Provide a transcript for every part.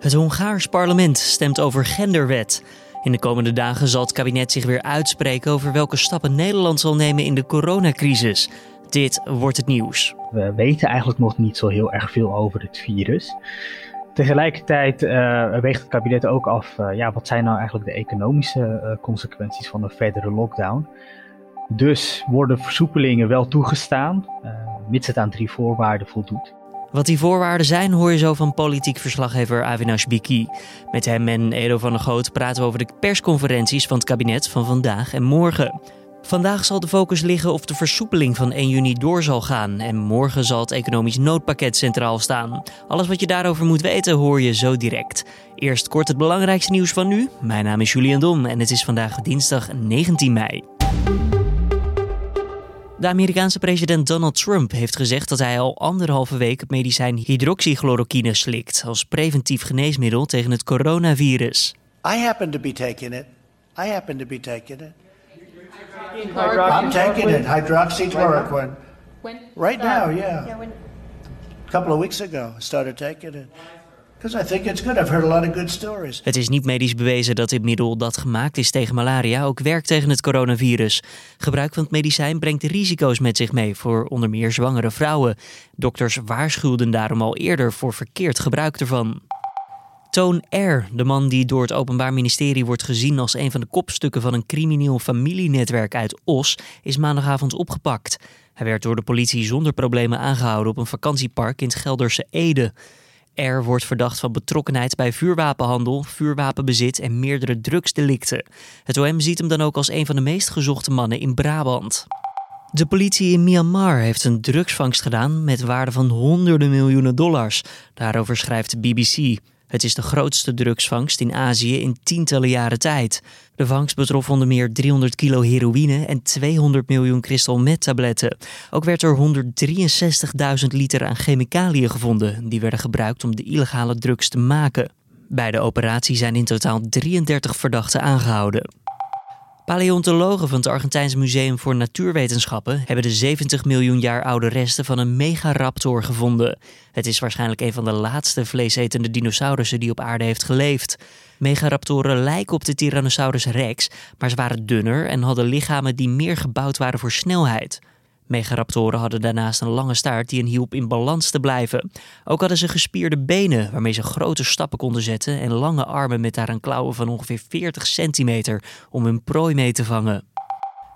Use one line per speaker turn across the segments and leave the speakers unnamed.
Het Hongaars parlement stemt over genderwet. In de komende dagen zal het kabinet zich weer uitspreken over welke stappen Nederland zal nemen in de coronacrisis. Dit wordt het nieuws.
We weten eigenlijk nog niet zo heel erg veel over het virus. Tegelijkertijd uh, weegt het kabinet ook af, uh, ja, wat zijn nou eigenlijk de economische uh, consequenties van een verdere lockdown. Dus worden versoepelingen wel toegestaan, mits het aan drie voorwaarden voldoet.
Wat die voorwaarden zijn, hoor je zo van politiek verslaggever Avinash Biki. Met hem en Edo van der Goot praten we over de persconferenties van het kabinet van vandaag en morgen. Vandaag zal de focus liggen of de versoepeling van 1 juni door zal gaan. En morgen zal het economisch noodpakket centraal staan. Alles wat je daarover moet weten hoor je zo direct. Eerst kort het belangrijkste nieuws van nu. Mijn naam is Julian Dom en het is vandaag dinsdag 19 mei. De Amerikaanse president Donald Trump heeft gezegd dat hij al anderhalve week het medicijn hydroxychloroquine slikt als preventief geneesmiddel tegen het coronavirus.
I happen to be taking it. I happen to be taking it. I'm taking it, hydroxychloroquine. Right now, yeah. A couple of weeks ago, I started taking it. I think it's good. I've heard a lot of good stories.
Het is niet medisch bewezen dat dit middel dat gemaakt is tegen malaria ook werkt tegen het coronavirus. Gebruik van het medicijn brengt risico's met zich mee voor onder meer zwangere vrouwen. Dokters waarschuwden daarom al eerder voor verkeerd gebruik ervan. Toon R., de man die door het Openbaar Ministerie wordt gezien als een van de kopstukken van een crimineel familienetwerk uit Os, is maandagavond opgepakt. Hij werd door de politie zonder problemen aangehouden op een vakantiepark in het Gelderse Ede. R wordt verdacht van betrokkenheid bij vuurwapenhandel, vuurwapenbezit en meerdere drugsdelicten. Het OM ziet hem dan ook als een van de meest gezochte mannen in Brabant. De politie in Myanmar heeft een drugsvangst gedaan met waarde van honderden miljoenen dollars. Daarover schrijft BBC. Het is de grootste drugsvangst in Azië in tientallen jaren tijd. De vangst betrof onder meer 300 kilo heroïne en 200 miljoen crystal meth tabletten. Ook werd er 163.000 liter aan chemicaliën gevonden. Die werden gebruikt om de illegale drugs te maken. Bij de operatie zijn in totaal 33 verdachten aangehouden. Paleontologen van het Argentijnse Museum voor Natuurwetenschappen hebben de 70 miljoen jaar oude resten van een megaraptor gevonden. Het is waarschijnlijk een van de laatste vleesetende dinosaurussen die op aarde heeft geleefd. Megaraptoren lijken op de Tyrannosaurus rex, maar ze waren dunner en hadden lichamen die meer gebouwd waren voor snelheid. Megaraptoren hadden daarnaast een lange staart die hen hielp in balans te blijven. Ook hadden ze gespierde benen waarmee ze grote stappen konden zetten en lange armen met daaraan klauwen van ongeveer 40 centimeter om hun prooi mee te vangen.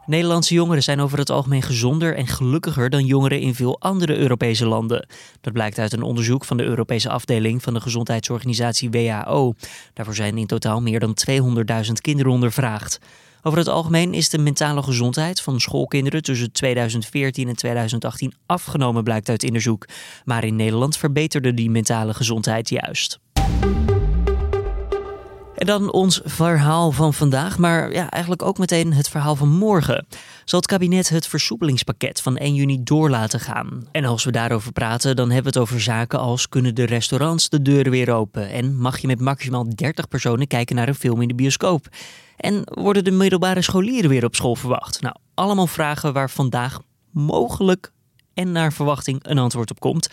Nederlandse jongeren zijn over het algemeen gezonder en gelukkiger dan jongeren in veel andere Europese landen. Dat blijkt uit een onderzoek van de Europese afdeling van de gezondheidsorganisatie WHO. Daarvoor zijn in totaal meer dan 200.000 kinderen ondervraagd. Over het algemeen is de mentale gezondheid van schoolkinderen tussen 2014 en 2018 afgenomen, blijkt uit onderzoek. Maar in Nederland verbeterde die mentale gezondheid juist. En dan ons verhaal van vandaag, maar ja, eigenlijk ook meteen het verhaal van morgen. Zal het kabinet het versoepelingspakket van 1 juni door laten gaan? En als we daarover praten, dan hebben we het over zaken als kunnen de restaurants de deuren weer open en mag je met maximaal 30 personen kijken naar een film in de bioscoop? En worden de middelbare scholieren weer op school verwacht? Nou, allemaal vragen waar vandaag mogelijk en naar verwachting een antwoord op komt.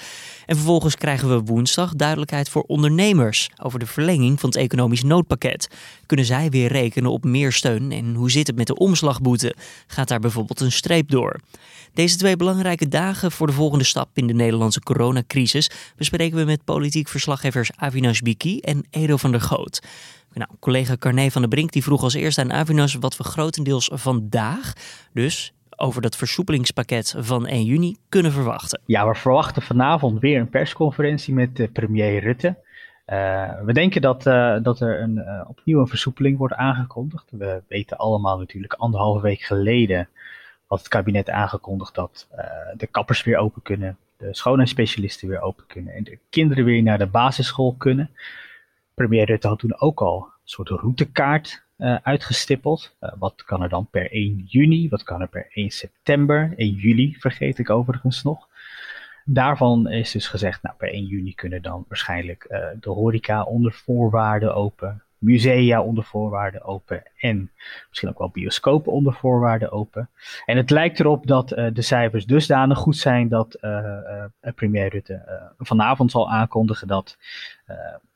En vervolgens krijgen we woensdag duidelijkheid voor ondernemers over de verlenging van het economisch noodpakket. Kunnen zij weer rekenen op meer steun en hoe zit het met de omslagboete? Gaat daar bijvoorbeeld een streep door? Deze twee belangrijke dagen voor de volgende stap in de Nederlandse coronacrisis bespreken we met politiek verslaggevers Avinash Biki en Edo van der Goot. Nou, collega Carné van der Brink die vroeg als eerste aan Avinash wat we grotendeels vandaag, dus over dat versoepelingspakket van 1 juni kunnen verwachten.
Ja, we verwachten vanavond weer een persconferentie met uh, premier Rutte. Uh, we denken dat, uh, dat er een, opnieuw een versoepeling wordt aangekondigd. We weten allemaal natuurlijk anderhalve week geleden had het kabinet aangekondigd dat de kappers weer open kunnen, de schoonheidsspecialisten weer open kunnen en de kinderen weer naar de basisschool kunnen. Premier Rutte had toen ook al een soort routekaart uh, uitgestippeld. Uh, wat kan er dan per 1 juni? Wat kan er per 1 september? 1 juli vergeet ik overigens nog. Daarvan is dus gezegd, nou per 1 juni kunnen dan waarschijnlijk uh, de horeca onder voorwaarden open. Musea onder voorwaarden open en misschien ook wel bioscopen onder voorwaarden open. En het lijkt erop dat de cijfers dusdanig goed zijn dat premier Rutte vanavond zal aankondigen dat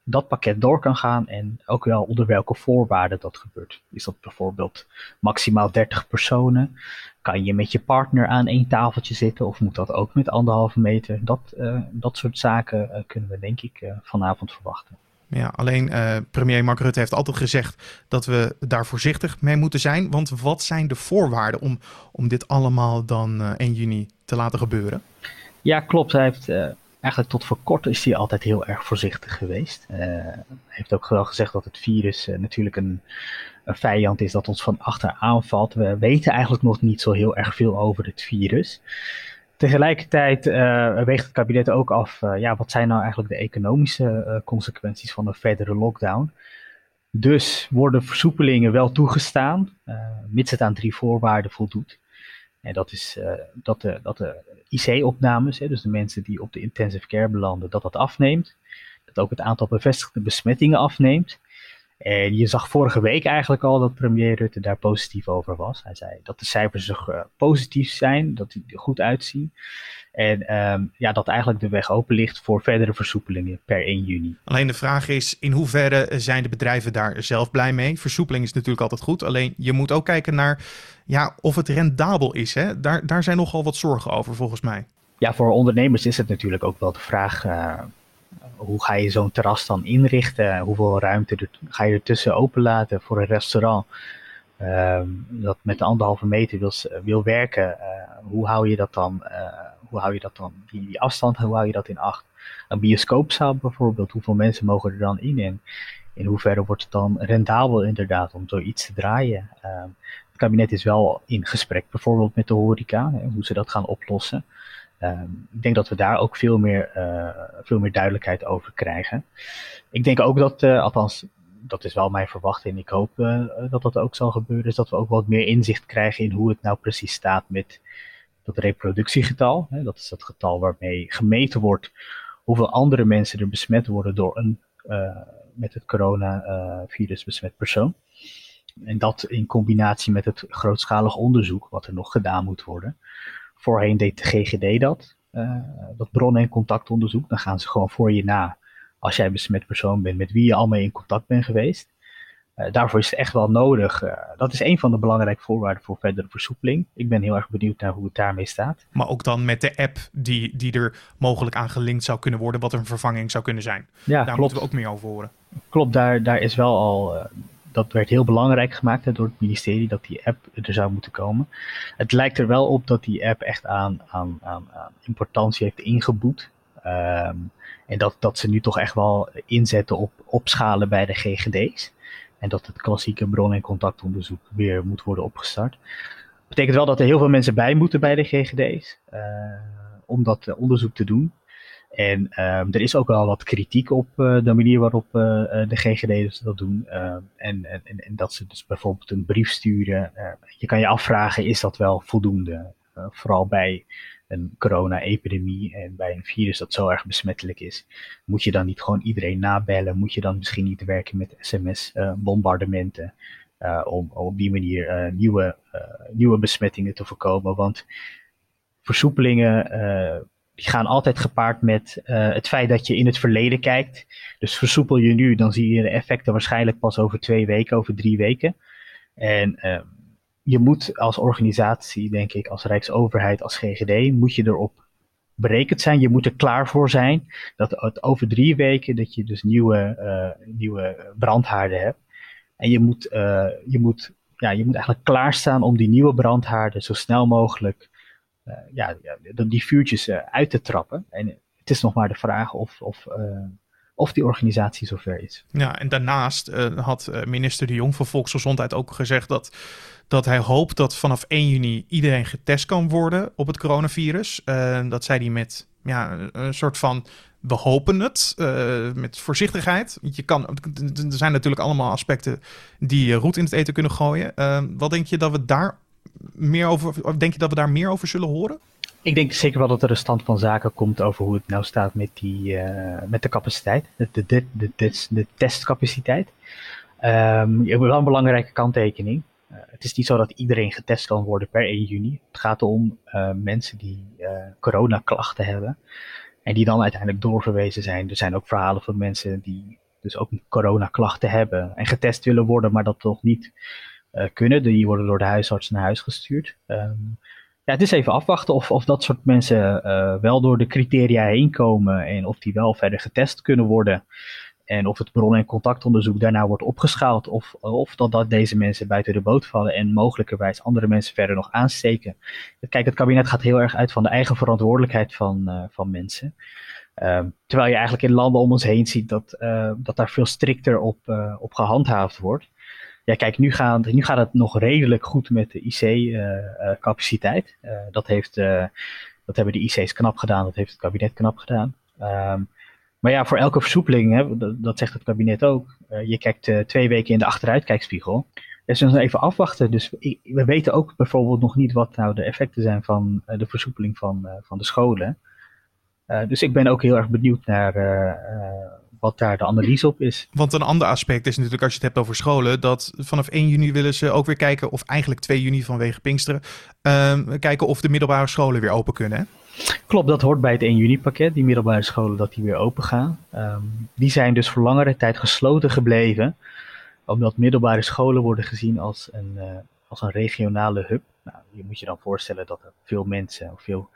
dat pakket door kan gaan en ook wel onder welke voorwaarden dat gebeurt. Is dat bijvoorbeeld maximaal 30 personen? Kan je met je partner aan één tafeltje zitten of moet dat ook met anderhalve meter? Dat, uh, dat soort zaken uh, kunnen we denk ik uh, vanavond verwachten.
Ja, alleen premier Mark Rutte heeft altijd gezegd dat we daar voorzichtig mee moeten zijn. Want wat zijn de voorwaarden om, om dit allemaal dan 1 juni te laten gebeuren?
Ja, klopt. Hij heeft eigenlijk tot voor kort is hij altijd heel erg voorzichtig geweest. Hij heeft ook wel gezegd dat het virus natuurlijk een, een, vijand is dat ons van achter aanvalt. We weten eigenlijk nog niet zo heel erg veel over het virus. Tegelijkertijd uh, weegt het kabinet ook af, ja, wat zijn nou eigenlijk de economische consequenties van een verdere lockdown? Dus worden versoepelingen wel toegestaan, mits het aan drie voorwaarden voldoet. En dat is dat de, dat de IC-opnames, dus de mensen die op de intensive care belanden, dat dat afneemt. Dat ook het aantal bevestigde besmettingen afneemt. En je zag vorige week eigenlijk al dat premier Rutte daar positief over was. Hij zei dat de cijfers uh, positief zijn, dat die er goed uitzien. En um, ja, dat eigenlijk de weg open ligt voor verdere versoepelingen per 1 juni.
Alleen de vraag is, in hoeverre zijn de bedrijven daar zelf blij mee? Versoepeling is natuurlijk altijd goed, alleen je moet ook kijken naar ja, of het rendabel is. Hè? Daar, daar zijn nogal wat zorgen over volgens mij.
Ja, voor ondernemers is het natuurlijk ook wel de vraag... Uh, hoe ga je zo'n terras dan inrichten? Hoeveel ruimte ga je ertussen openlaten voor een restaurant? Uh, dat met de anderhalve meter wil, wil werken, uh, hoe hou je dat dan? Uh, hoe hou je dat dan? Die, afstand, hoe hou je dat in acht? Een bioscoopzaal bijvoorbeeld, hoeveel mensen mogen er dan in? En in hoeverre wordt het dan rendabel inderdaad om zoiets te draaien? Ehm, het kabinet is wel in gesprek bijvoorbeeld met de horeca, hoe ze dat gaan oplossen. Um, ik denk dat we daar ook veel meer, uh, veel meer duidelijkheid over krijgen. Ik denk ook dat, uh, althans, dat is wel mijn verwachting ik hoop uh, dat dat ook zal gebeuren, is dat we ook wat meer inzicht krijgen in hoe het nou precies staat met dat reproductiegetal. Hè, dat is het getal waarmee gemeten wordt hoeveel andere mensen er besmet worden door een met het coronavirus besmet persoon. En dat in combinatie met het grootschalig onderzoek, wat er nog gedaan moet worden. Voorheen deed de GGD dat, uh, dat bron- en contactonderzoek. Dan gaan ze gewoon voor je na, als jij besmet persoon bent, met wie je allemaal in contact bent geweest. Uh, daarvoor is het echt wel nodig. Uh, dat is een van de belangrijke voorwaarden voor verdere versoepeling. Ik ben heel erg benieuwd naar hoe het daarmee staat.
Maar ook dan met de app die, die er mogelijk aan gelinkt zou kunnen worden, wat een vervanging zou kunnen zijn. Ja, daar klopt. moeten we ook meer over horen.
Klopt, daar, daar is wel al dat werd heel belangrijk gemaakt door het ministerie dat die app er zou moeten komen. Het lijkt er wel op dat die app echt aan, aan, aan, importantie heeft ingeboet. Um, en dat, dat ze nu toch echt wel inzetten op opschalen bij de GGD's. En dat het klassieke bron- en contactonderzoek weer moet worden opgestart. Betekent wel dat er heel veel mensen bij moeten bij de GGD's. Uh, om dat onderzoek te doen. En um, er is ook wel wat kritiek op uh, de manier waarop uh, de GGD's dat doen. Uh, en, en, en dat ze dus bijvoorbeeld een brief sturen. je kan je afvragen, is dat wel voldoende? vooral bij een corona-epidemie en bij een virus dat zo erg besmettelijk is. Moet je dan niet gewoon iedereen nabellen? Moet je dan misschien niet werken met sms-bombardementen? om, om op die manier nieuwe, nieuwe besmettingen te voorkomen? Want versoepelingen die gaan altijd gepaard met uh, het feit dat je in het verleden kijkt. Dus versoepel je nu, dan zie je de effecten waarschijnlijk pas over twee weken, over drie weken. En uh, je moet als organisatie, denk ik, als Rijksoverheid, als GGD, moet je erop berekend zijn. Je moet er klaar voor zijn dat over drie weken dat je dus nieuwe, uh, nieuwe brandhaarden hebt. En je moet, je, moet, ja, je moet eigenlijk klaarstaan om die nieuwe brandhaarden zo snel mogelijk ja, die vuurtjes uh, uit te trappen. En het is nog maar de vraag of, of, uh, of die organisatie zover is.
Ja, en daarnaast had minister De Jong van Volksgezondheid ook gezegd dat, dat hij hoopt dat vanaf 1 juni iedereen getest kan worden op het coronavirus. dat zei hij met ja, een soort van we hopen het met voorzichtigheid. Je kan, er zijn natuurlijk allemaal aspecten die roet in het eten kunnen gooien. Wat denk je dat we daar meer over, denk je dat we daar meer over zullen horen?
Ik denk zeker wel dat er een stand van zaken komt over hoe het nou staat met, die, uh, met de capaciteit, de, de, de, de, testcapaciteit. Um, je wel een belangrijke kanttekening. Uh, het is niet zo dat iedereen getest kan worden per 1 juni. Het gaat om uh, mensen die coronaklachten hebben en die dan uiteindelijk doorverwezen zijn. Er zijn ook verhalen van mensen die dus ook coronaklachten hebben en getest willen worden, maar dat toch niet kunnen. Die worden door de huisarts naar huis gestuurd. Um, ja, het is even afwachten of, of dat soort mensen wel door de criteria heen komen en of die wel verder getest kunnen worden. En of het bron- en contactonderzoek daarna wordt opgeschaald. Of, of dat, dat deze mensen buiten de boot vallen en mogelijkerwijs andere mensen verder nog aansteken. Kijk, het kabinet gaat heel erg uit van de eigen verantwoordelijkheid van, uh, van mensen. Uh, terwijl je eigenlijk in landen om ons heen ziet dat, dat daar veel strikter op, op gehandhaafd wordt. Ja, kijk, nu gaat, nu gaat het nog redelijk goed met de IC-capaciteit. dat, heeft, dat hebben de IC's knap gedaan, dat heeft het kabinet knap gedaan. Um, maar ja, voor elke versoepeling, hè, dat, dat, zegt het kabinet ook, je kijkt twee weken in de achteruitkijkspiegel. Dus we even afwachten. Dus we weten ook bijvoorbeeld nog niet wat nou de effecten zijn van de versoepeling van, van de scholen. dus ik ben ook heel erg benieuwd naar wat daar de analyse op is.
Want een ander aspect is natuurlijk als je het hebt over scholen, dat vanaf 1 juni willen ze ook weer kijken, of eigenlijk 2 juni vanwege Pinksteren, ehm, kijken of de middelbare scholen weer open kunnen. Hè?
Klopt, dat hoort bij het 1 juni pakket, die middelbare scholen, dat die weer open gaan. Um, die zijn dus voor langere tijd gesloten gebleven, omdat middelbare scholen worden gezien als een, uh, als een regionale hub. Nou, je moet je dan voorstellen dat er veel mensen, of veel,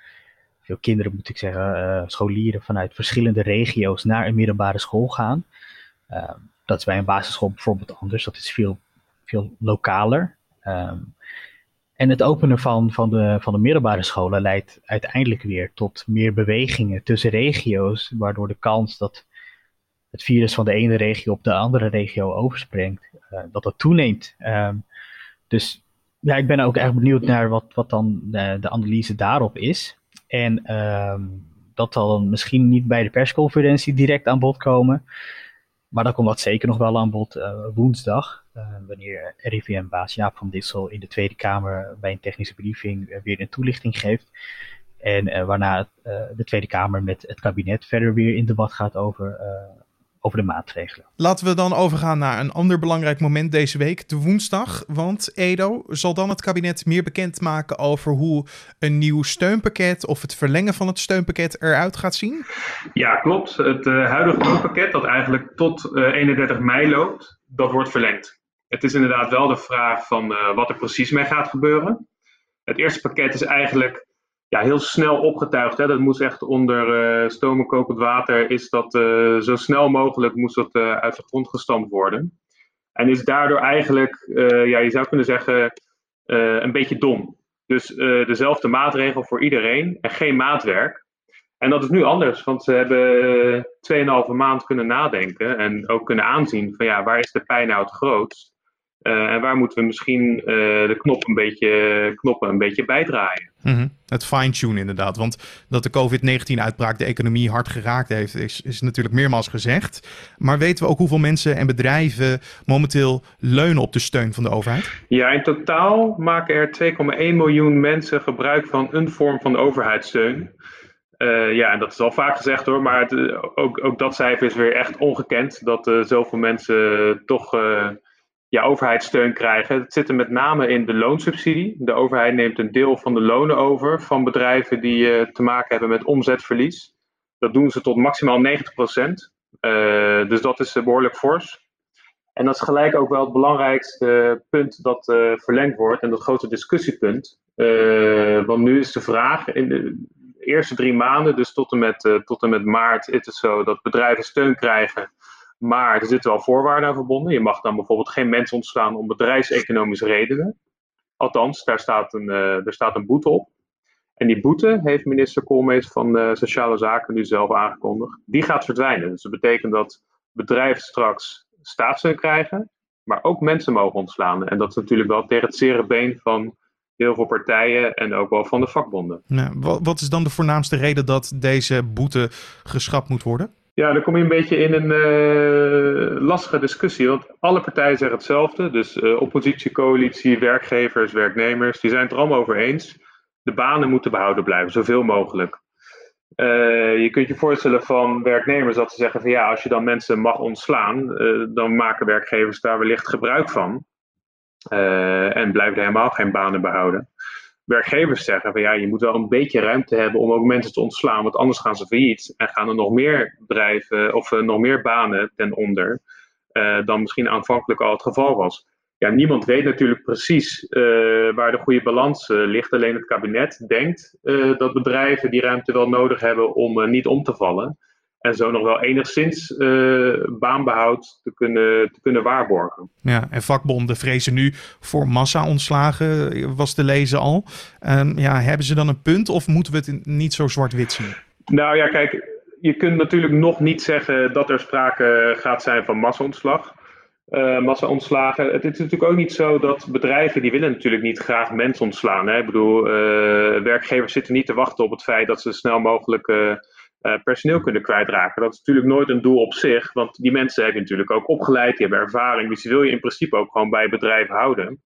veel kinderen moet ik zeggen, uh, scholieren vanuit verschillende regio's naar een middelbare school gaan. Uh, dat is bij een basisschool bijvoorbeeld anders, dat is veel, veel lokaler. Um, en het openen van, van, de, van de middelbare scholen leidt uiteindelijk weer tot meer bewegingen tussen regio's, waardoor de kans dat het virus van de ene regio op de andere regio overspringt, uh, dat dat toeneemt. Um, dus ja, ik ben ook erg benieuwd naar wat, wat dan de, de analyse daarop is. En um, dat zal dan misschien niet bij de persconferentie direct aan bod komen. Maar dan komt dat zeker nog wel aan bod uh, woensdag. Uh, wanneer RIVM-baas Jaap van Dissel in de Tweede Kamer bij een technische briefing uh, weer een toelichting geeft. En waarna de Tweede Kamer met het kabinet verder weer in debat gaat over over de maatregelen.
Laten we dan overgaan naar een ander belangrijk moment deze week, de woensdag. Want Edo, zal dan het kabinet meer bekendmaken over hoe een nieuw steunpakket of het verlengen van het steunpakket eruit gaat zien?
Ja, klopt. Het uh, huidige steunpakket, dat eigenlijk tot uh, 31 mei loopt, dat wordt verlengd. Het is inderdaad wel de vraag van uh, wat er precies mee gaat gebeuren. Het eerste pakket is eigenlijk ja, heel snel opgetuigd. Hè. Dat moest echt onder uh, stomen kokend water. Is dat uh, zo snel mogelijk moest dat uh, uit de grond gestampt worden. En is daardoor eigenlijk, ja, je zou kunnen zeggen, een beetje dom. Dus dezelfde maatregel voor iedereen en geen maatwerk. En dat is nu anders, want ze hebben 2,5 maand kunnen nadenken en ook kunnen aanzien van ja, waar is de pijn nou het grootst? En waar moeten we misschien de knop een beetje, knoppen een beetje bijdraaien?
Mm -hmm. Het fine-tune inderdaad. Want dat de COVID-19-uitbraak de economie hard geraakt heeft, is, is natuurlijk meermaals gezegd. Maar weten we ook hoeveel mensen en bedrijven momenteel leunen op de steun van de overheid?
Ja, in totaal maken er 2,1 miljoen mensen gebruik van een vorm van overheidssteun. Uh, ja, en dat is al vaak gezegd hoor, maar het, ook, ook dat cijfer is weer echt ongekend. Dat zoveel mensen toch ja, overheidssteun krijgen. Het zit er met name in de loonsubsidie. De overheid neemt een deel van de lonen over van bedrijven die uh, te maken hebben met omzetverlies. Dat doen ze tot maximaal 90 procent. Uh, dus dat is behoorlijk fors. En dat is gelijk ook wel het belangrijkste punt dat verlengd wordt en dat grote discussiepunt. want nu is de vraag, in de eerste drie maanden, dus tot en met, tot en met maart, is het zo dat bedrijven steun krijgen maar er zitten wel voorwaarden aan verbonden. Je mag dan bijvoorbeeld geen mensen ontslaan om bedrijfseconomische redenen. Althans, daar staat een, uh, er staat een boete op. En die boete heeft minister Koolmees van uh, Sociale Zaken nu zelf aangekondigd. Die gaat verdwijnen. Dus dat betekent dat bedrijven straks staatssteun krijgen, maar ook mensen mogen ontslaan. En dat is natuurlijk wel tegen het zere been van heel veel partijen en ook wel van de vakbonden.
Ja, wat is dan de voornaamste reden dat deze boete geschrapt moet worden?
Ja, dan kom je een beetje in een uh, lastige discussie. Want alle partijen zeggen hetzelfde. Dus uh, oppositie, coalitie, werkgevers, werknemers, die zijn het er allemaal over eens. De banen moeten behouden blijven, zoveel mogelijk. je kunt je voorstellen van werknemers dat ze zeggen van ja, als je dan mensen mag ontslaan, dan maken werkgevers daar wellicht gebruik van. en blijven helemaal geen banen behouden werkgevers zeggen van ja, je moet wel een beetje ruimte hebben om ook mensen te ontslaan, want anders gaan ze failliet en gaan er nog meer bedrijven of uh, nog meer banen ten onder uh, dan misschien aanvankelijk al het geval was. Ja, niemand weet natuurlijk precies uh, waar de goede balans ligt. Alleen het kabinet denkt dat bedrijven die ruimte wel nodig hebben om niet om te vallen. En zo nog wel enigszins uh, baanbehoud te kunnen, te kunnen waarborgen.
Ja, en vakbonden vrezen nu voor massa-ontslagen, was te lezen al. Um, ja, hebben ze dan een punt of moeten we het niet zo zwart-wit zien?
Nou ja, kijk, je kunt natuurlijk nog niet zeggen dat er sprake gaat zijn van massa-ontslag. Uh, massa-ontslagen. Het is natuurlijk ook niet zo dat bedrijven, die willen natuurlijk niet graag mensen ontslaan. Hè? Ik bedoel, uh, werkgevers zitten niet te wachten op het feit dat ze snel mogelijk uh, personeel kunnen kwijtraken. Dat is natuurlijk nooit een doel op zich, want die mensen heb je natuurlijk ook opgeleid, die hebben ervaring, dus die wil je in principe ook gewoon bij het bedrijf houden.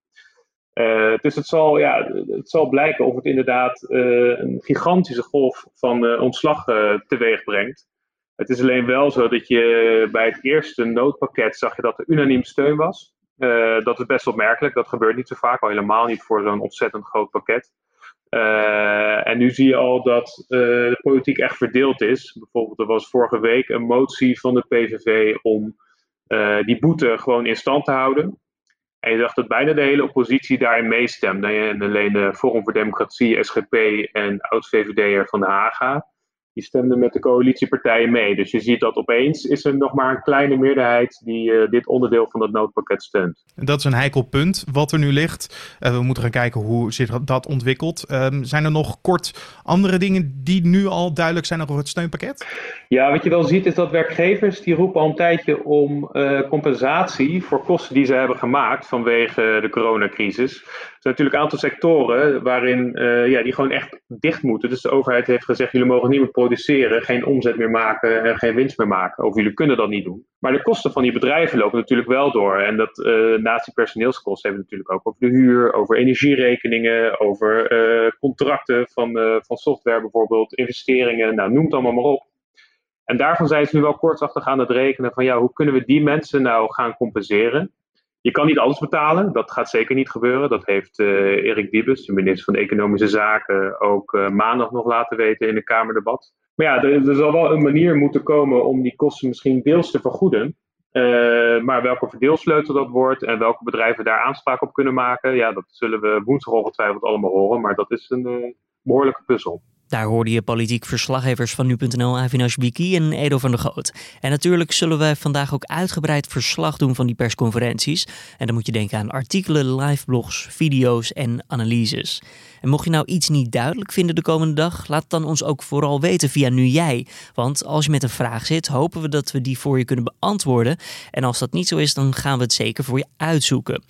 Uh, dus het zal, ja, het zal blijken of het inderdaad uh, een gigantische golf van ontslag teweeg brengt. Het is alleen wel zo dat je bij het eerste noodpakket zag je dat er unaniem steun was. dat is best opmerkelijk, dat gebeurt niet zo vaak, al helemaal niet voor zo'n ontzettend groot pakket. Uh, en nu zie je al dat uh, de politiek echt verdeeld is. Bijvoorbeeld, er was vorige week een motie van de PVV om uh, die boete gewoon in stand te houden. En je zag dat bijna de hele oppositie daarin meestemde. En alleen de Forum voor Democratie, SGP en oud-VVD'er van de Haga die stemden met de coalitiepartijen mee. Dus je ziet dat opeens is er nog maar een kleine meerderheid die uh, dit onderdeel van het noodpakket steunt.
En dat is een heikel punt wat er nu ligt. Uh, we moeten gaan kijken hoe zich dat ontwikkelt. Um, zijn er nog kort andere dingen die nu al duidelijk zijn over het steunpakket?
Ja, wat je wel ziet is dat werkgevers die roepen al een tijdje om uh, compensatie voor kosten die ze hebben gemaakt vanwege de coronacrisis. Er zijn natuurlijk een aantal sectoren waarin ja, die gewoon echt dicht moeten. Dus de overheid heeft gezegd, jullie mogen niet meer geen omzet meer maken en geen winst meer maken. Of jullie kunnen dat niet doen. Maar de kosten van die bedrijven lopen natuurlijk wel door. En dat uh, naast die personeelskosten hebben we natuurlijk ook over de huur, over energierekeningen, over uh, contracten van, uh, van software bijvoorbeeld, investeringen, nou noem het allemaal maar op. En daarvan zijn ze nu wel kortachtig aan het rekenen van ja, hoe kunnen we die mensen nou gaan compenseren? Je kan niet alles betalen, dat gaat zeker niet gebeuren. Dat heeft uh, Erik Diebes, de minister van Economische Zaken, ook uh, maandag nog laten weten in een Kamerdebat. Maar ja, er, zal wel een manier moeten komen om die kosten misschien deels te vergoeden. Uh, maar welke verdeelsleutel dat wordt en welke bedrijven daar aanspraak op kunnen maken, ja, dat zullen we woensdag ongetwijfeld allemaal horen. Maar dat is een behoorlijke puzzel.
Daar hoorde je politiek verslaggevers van nu.nl, Avinash Biki en Edo van der Goot. En natuurlijk zullen we vandaag ook uitgebreid verslag doen van die persconferenties. En dan moet je denken aan artikelen, liveblogs, video's en analyses. En mocht je nou iets niet duidelijk vinden de komende dag, laat dan ons ook vooral weten via Nu Jij. Want als je met een vraag zit, hopen we dat we die voor je kunnen beantwoorden. En als dat niet zo is, dan gaan we het zeker voor je uitzoeken.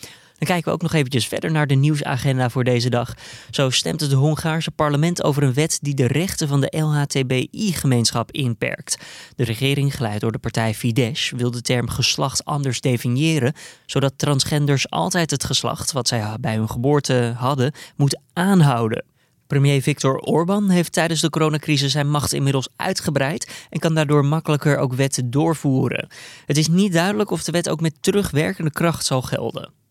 Dan kijken we ook nog eventjes verder naar de nieuwsagenda voor deze dag. Zo stemt het Hongaarse parlement over een wet die de rechten van de LHTBI-gemeenschap inperkt. De regering, geleid door de partij Fidesz, wil de term geslacht anders definiëren, zodat transgenders altijd het geslacht wat zij bij hun geboorte hadden, moeten aanhouden. Premier Viktor Orban heeft tijdens de coronacrisis zijn macht inmiddels uitgebreid en kan daardoor makkelijker ook wetten doorvoeren. Het is niet duidelijk of de wet ook met terugwerkende kracht zal gelden.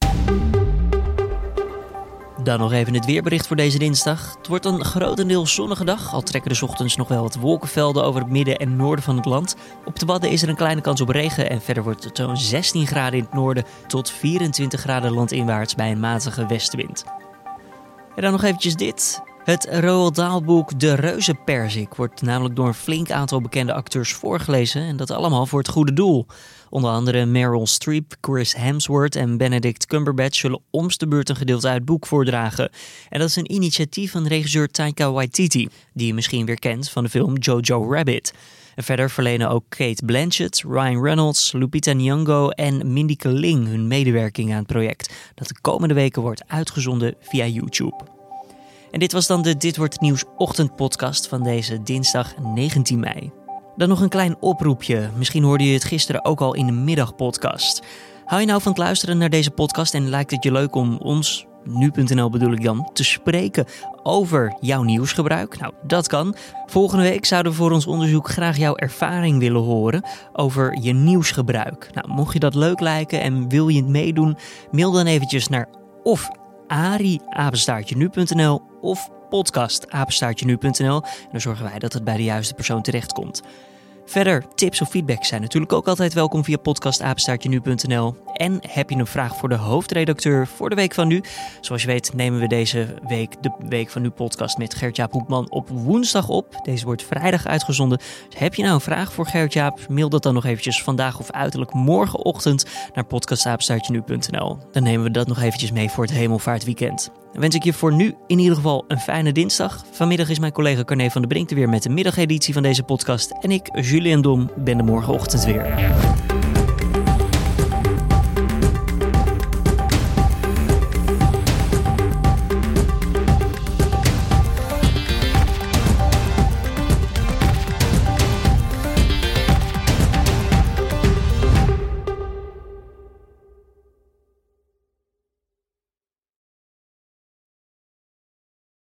Dan nog even het weerbericht voor deze dinsdag. Het wordt een grotendeels zonnige dag, al trekken de ochtends nog wel wat wolkenvelden over het midden en noorden van het land. Op de Wadden is er een kleine kans op regen en verder wordt het zo'n 16 graden in het noorden tot 24 graden landinwaarts bij een matige westenwind. En dan nog eventjes dit. Het Roald Dahl-boek De Reuzenperzik wordt namelijk door een flink aantal bekende acteurs voorgelezen en dat allemaal voor het goede doel. Onder andere Meryl Streep, Chris Hemsworth en Benedict Cumberbatch zullen omst de een gedeelte uit het boek voordragen. En dat is een initiatief van regisseur Taika Waititi, die je misschien weer kent van de film Jojo Rabbit. En verder verlenen ook Kate Blanchett, Ryan Reynolds, Lupita Nyong'o en Mindy Kaling hun medewerking aan het project, dat de komende weken wordt uitgezonden via YouTube. En dit was dan de Dit Wordt Nieuws ochtendpodcast van deze dinsdag 19 mei. Dan nog een klein oproepje. Misschien hoorde je het gisteren ook al in de middagpodcast. Hou je nou van het luisteren naar deze podcast en lijkt het je leuk om ons nu.nl bedoel ik dan, te spreken over jouw nieuwsgebruik. Nou, dat kan. Volgende week zouden we voor ons onderzoek graag jouw ervaring willen horen over je nieuwsgebruik. Nou, mocht je dat leuk lijken en wil je het meedoen, mail dan eventjes naar of ari-nu.nl of podcast-nu.nl. En dan zorgen wij dat het bij de juiste persoon terechtkomt. Verder, tips of feedback zijn natuurlijk ook altijd welkom via podcastapenstaartje.nu.nl. En heb je een vraag voor de hoofdredacteur voor de Week van Nu? Zoals je weet nemen we deze week de Week van Nu podcast met Gert-Jaap Hoekman op woensdag op. Deze wordt vrijdag uitgezonden. Dus heb je nou een vraag voor Gert-Jaap? Mail dat dan nog eventjes vandaag of uiterlijk morgenochtend naar podcastapenstaartje.nu.nl. Dan nemen we dat nog eventjes mee voor het hemelvaartweekend. Wens ik je voor nu in ieder geval een fijne dinsdag. Vanmiddag is mijn collega Carne van der Brink er weer met de middageditie van deze podcast. En ik, Julien Dom, ben er morgenochtend weer.